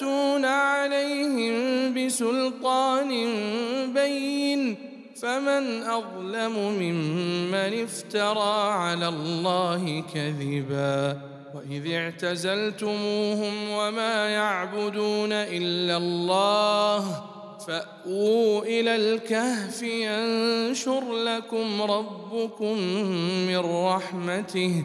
يأتون عليهم بسلطان بين فمن أظلم ممن افترى على الله كذبا وإذ اعتزلتموهم وما يعبدون إلا الله فأووا إلى الكهف ينشر لكم ربكم من رحمته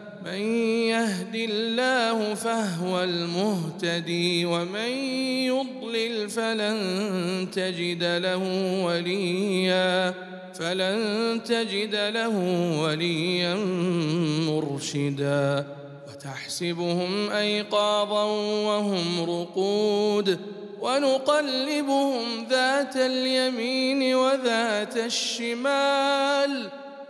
من يهد الله فهو المهتدي ومن يضلل فلن تجد له وليا فلن تجد له وليا مرشدا. وتحسبهم أيقاظا وهم رقود ونقلبهم ذات اليمين وذات الشمال.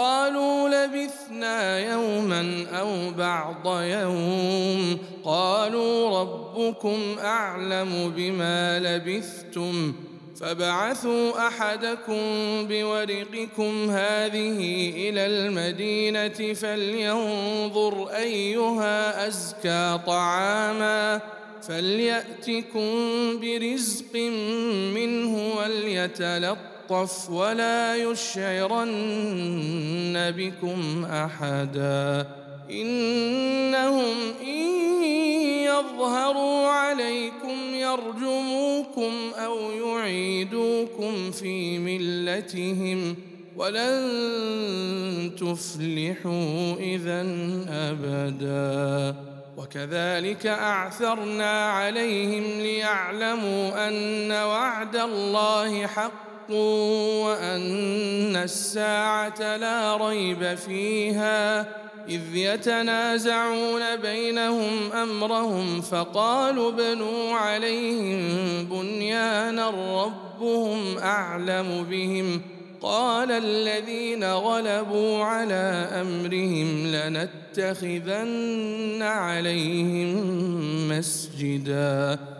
قالوا لبثنا يوما أو بعض يوم قالوا ربكم أعلم بما لبثتم فبعثوا أحدكم بورقكم هذه إلى المدينة فلينظر أيها أزكى طعاما فليأتكم برزق منه وليتلطف ولا يشعرن بكم أحدا. إنهم إن يظهروا عليكم يرجموكم أو يعيدوكم في ملتهم ولن تفلحوا اذا أبدا. وكذلك أعثرنا عليهم ليعلموا أن وعد الله حق وأن الساعة لا ريب فيها إذ يتنازعون بينهم أمرهم فقالوا بنوا عليهم بنيانا ربهم أعلم بهم قال الذين غلبوا على أمرهم لنتخذن عليهم مسجداً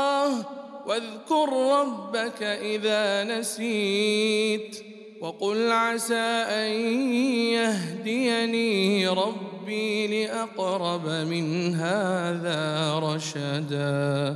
واذكر ربك إذا نسيت وقل عسى أن يهديني ربي لأقرب من هذا رشدا.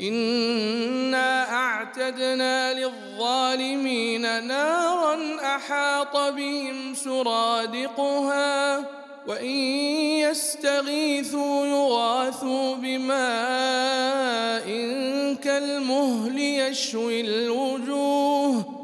انا اعتدنا للظالمين نارا احاط بهم سرادقها وان يستغيثوا يغاثوا بماء كالمهل يشوي الوجوه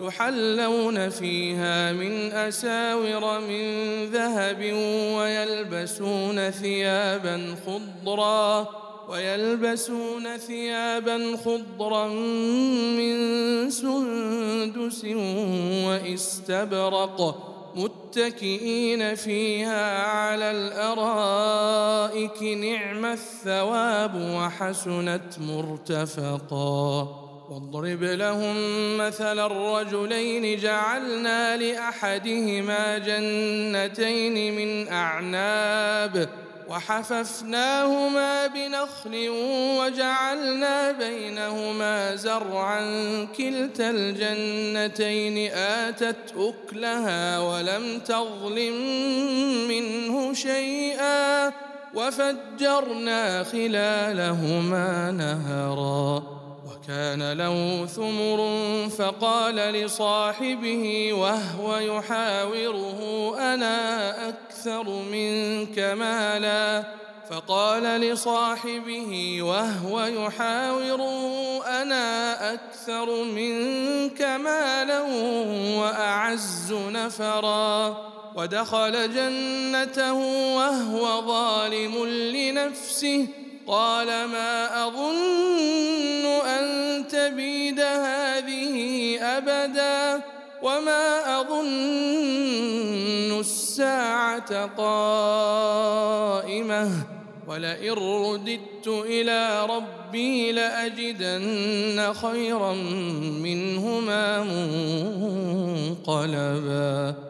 يحلون فيها من أساور من ذهب ويلبسون ثيابا خضرا ويلبسون ثيابا خضرا من سندس وإستبرق متكئين فيها على الأرائك نعم الثواب وحسنت مرتفقا. واضرب لهم مثل الرجلين جعلنا لأحدهما جنتين من أعناب وحففناهما بنخل وجعلنا بينهما زرعا كلتا الجنتين آتت أكلها ولم تظلم منه شيئا وفجرنا خلالهما نهرا وكان له ثمر فقال لصاحبه وهو يحاوره أنا أكثر منك مالا؟ فقال لصاحبه وهو يحاوره أنا أكثر منك مالا وأعز نفرا؟ ودخل جنته وهو ظالم لنفسه قال ما أظن أن تبيد هذه أبدا وما أظن الساعة قائمة ولئن رددت إلى ربي لأجدن خيرا منهما منقلبا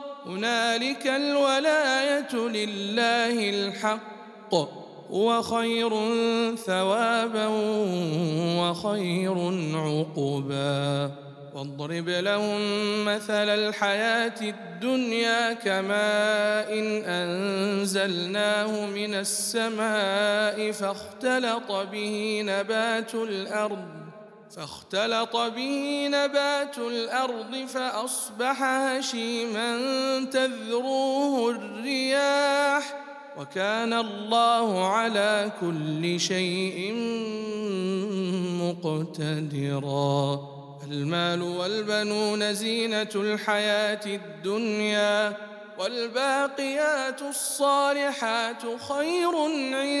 هنالك الولاية لله الحق وخير ثوابا وخير عقبا. واضرب لهم مثل الحياة الدنيا كماء إن أنزلناه من السماء فاختلط به نبات الأرض. فاختلط به نبات الأرض فأصبح هشيما تذروه الرياح وكان الله على كل شيء مقتدرا. المال والبنون زينة الحياة الدنيا والباقيات الصالحات خير عند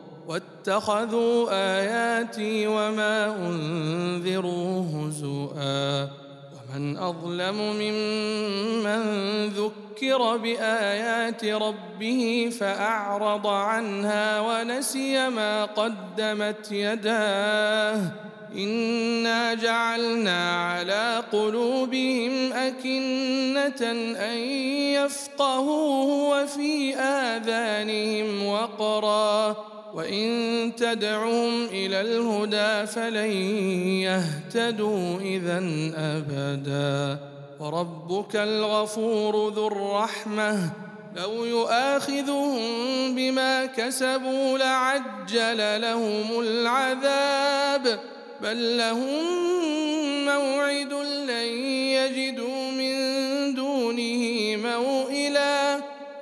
واتخذوا آياتي وما أنذروا هزؤا. ومن أظلم ممن ذكر بآيات ربه فأعرض عنها ونسي ما قدمت يداه. إنا جعلنا على قلوبهم أكنة أن يفقهوه وفي آذانهم وقرا. وان تدعهم إلى الهدى فلن يهتدوا اذا ابدا وربك الغفور ذو الرحمه لو يؤاخذهم بما كسبوا لعجل لهم العذاب بل لهم موعد لن يجدوا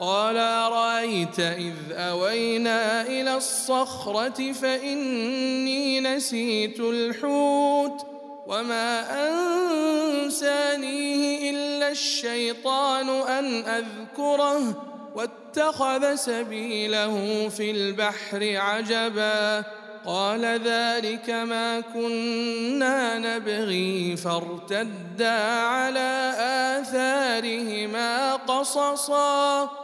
قال أرأيت إذ أوينا إلى الصخرة فإني نسيت الحوت وما أنسانيه إلا الشيطان أن أذكره واتخذ سبيله في البحر عجبا قال ذلك ما كنا نبغي فارتدا على آثارهما قصصا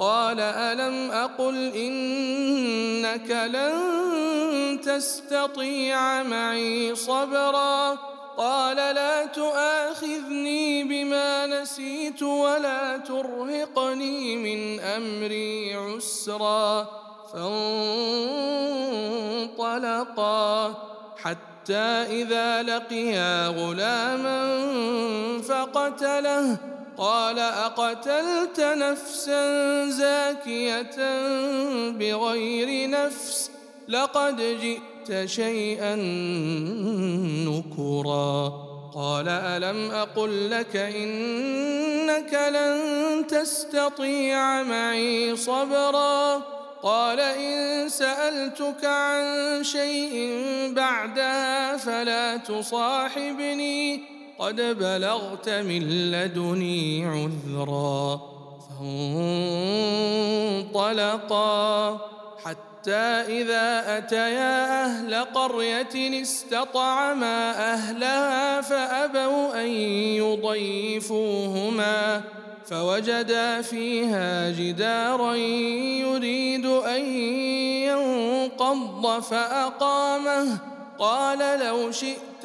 قال ألم أقل إنك لن تستطيع معي صبرا قال لا تؤاخذني بما نسيت ولا ترهقني من أمري عسرا فانطلقا حتى إذا لقيا غلاما فقتله قال أقتلت نفسا زاكية بغير نفس لقد جئت شيئا نكرا. قال ألم أقل لك إنك لن تستطيع معي صبرا؟ قال إن سألتك عن شيء بعدها فلا تصاحبني. قد بلغت من لدني عذرا فانطلقا حتى إذا أتيا أهل قرية استطعما أهلها فأبوا أن يضيفوهما فوجدا فيها جدارا يريد أن ينقض فأقامه قال لو شئت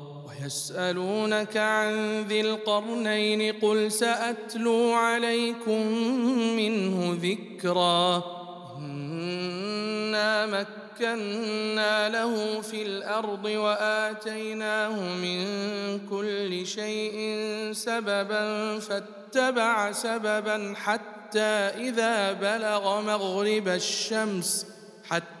ويسالونك عن ذي القرنين قل سأتلو عليكم منه ذكرا. إنا مكنا له في الأرض وآتيناه من كل شيء سببا فاتبع سببا حتى إذا بلغ مغرب الشمس حتى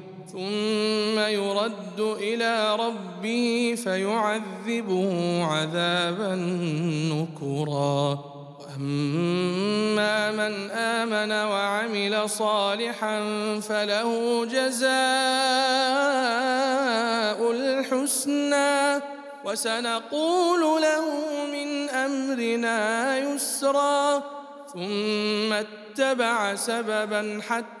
ثم يرد إلى ربه فيعذبه عذابا نكرا. وأما من آمن وعمل صالحا فله جزاء الحسنى. وسنقول له من أمرنا يسرا. ثم اتبع سببا حتى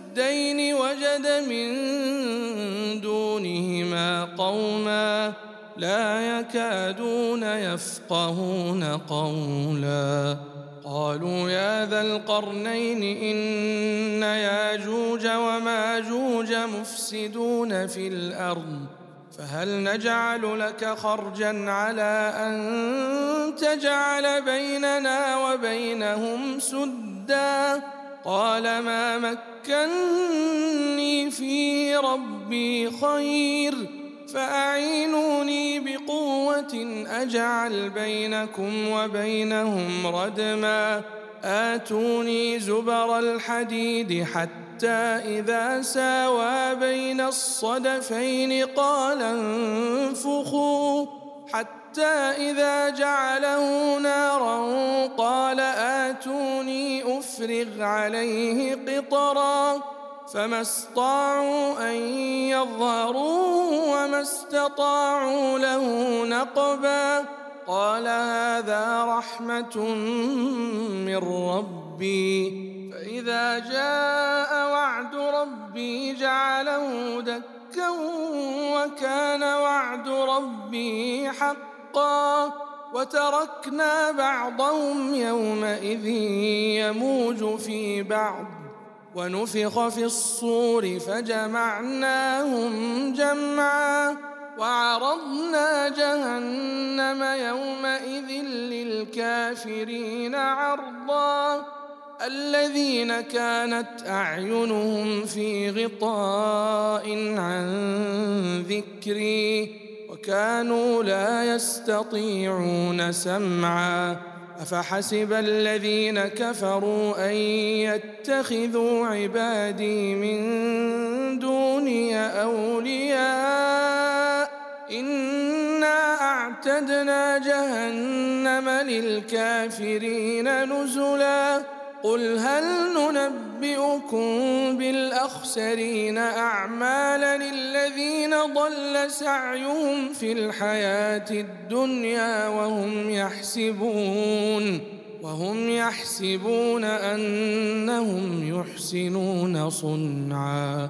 السدين وجد من دونهما قوما لا يكادون يفقهون قولا. قالوا يا ذا القرنين إن ياجوج وماجوج مفسدون في الأرض فهل نجعل لك خرجا على أن تجعل بيننا وبينهم سدا؟ قال ما مكني فيه ربي خير فأعينوني بقوة أجعل بينكم وبينهم ردما. آتوني زبر الحديد حتى إذا ساوى بين الصدفين قال انفخوا حتى إذا جعله نارا قال آتوني أفرغ عليه قطرا فما استطاعوا أن يظهروا وما استطاعوا له نقبا قال هذا رحمة من ربي فإذا جاء وعد ربي جعله دكا وكان وعد ربي حقا وتركنا بعضهم يومئذ يموج في بعض ونفخ في الصور فجمعناهم جمعا وعرضنا جهنم يومئذ للكافرين عرضا الذين كانت أعينهم في غطاء عن ذكري وكانوا لا يستطيعون سمعا. أفحسب الذين كفروا أن يتخذوا عبادي من دوني أولياء؟ إنا أعتدنا جهنم للكافرين نزلا. قل هل ننبئكم بالاخسرين اعمالا الذين ضل سعيهم في الحياة الدنيا وهم يحسبون وهم يحسبون انهم يحسنون صنعا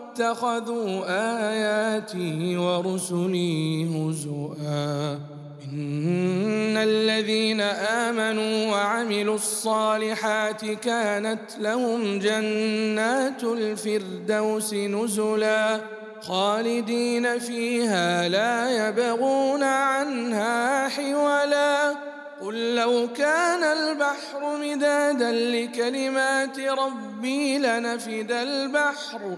واتخذوا آياتي ورسلي هزؤا. إن الذين آمنوا وعملوا الصالحات كانت لهم جنات الفردوس نزلا خالدين فيها لا يبغون عنها حولا. قل لو كان البحر مدادا لكلمات ربي لنفد البحر.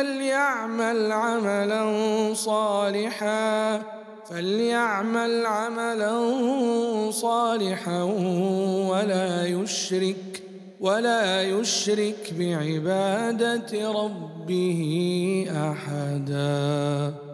فليعمل عملا صالحا فليعمل عملا صالحا ولا يشرك ولا يشرك بعبادة ربه أحداً.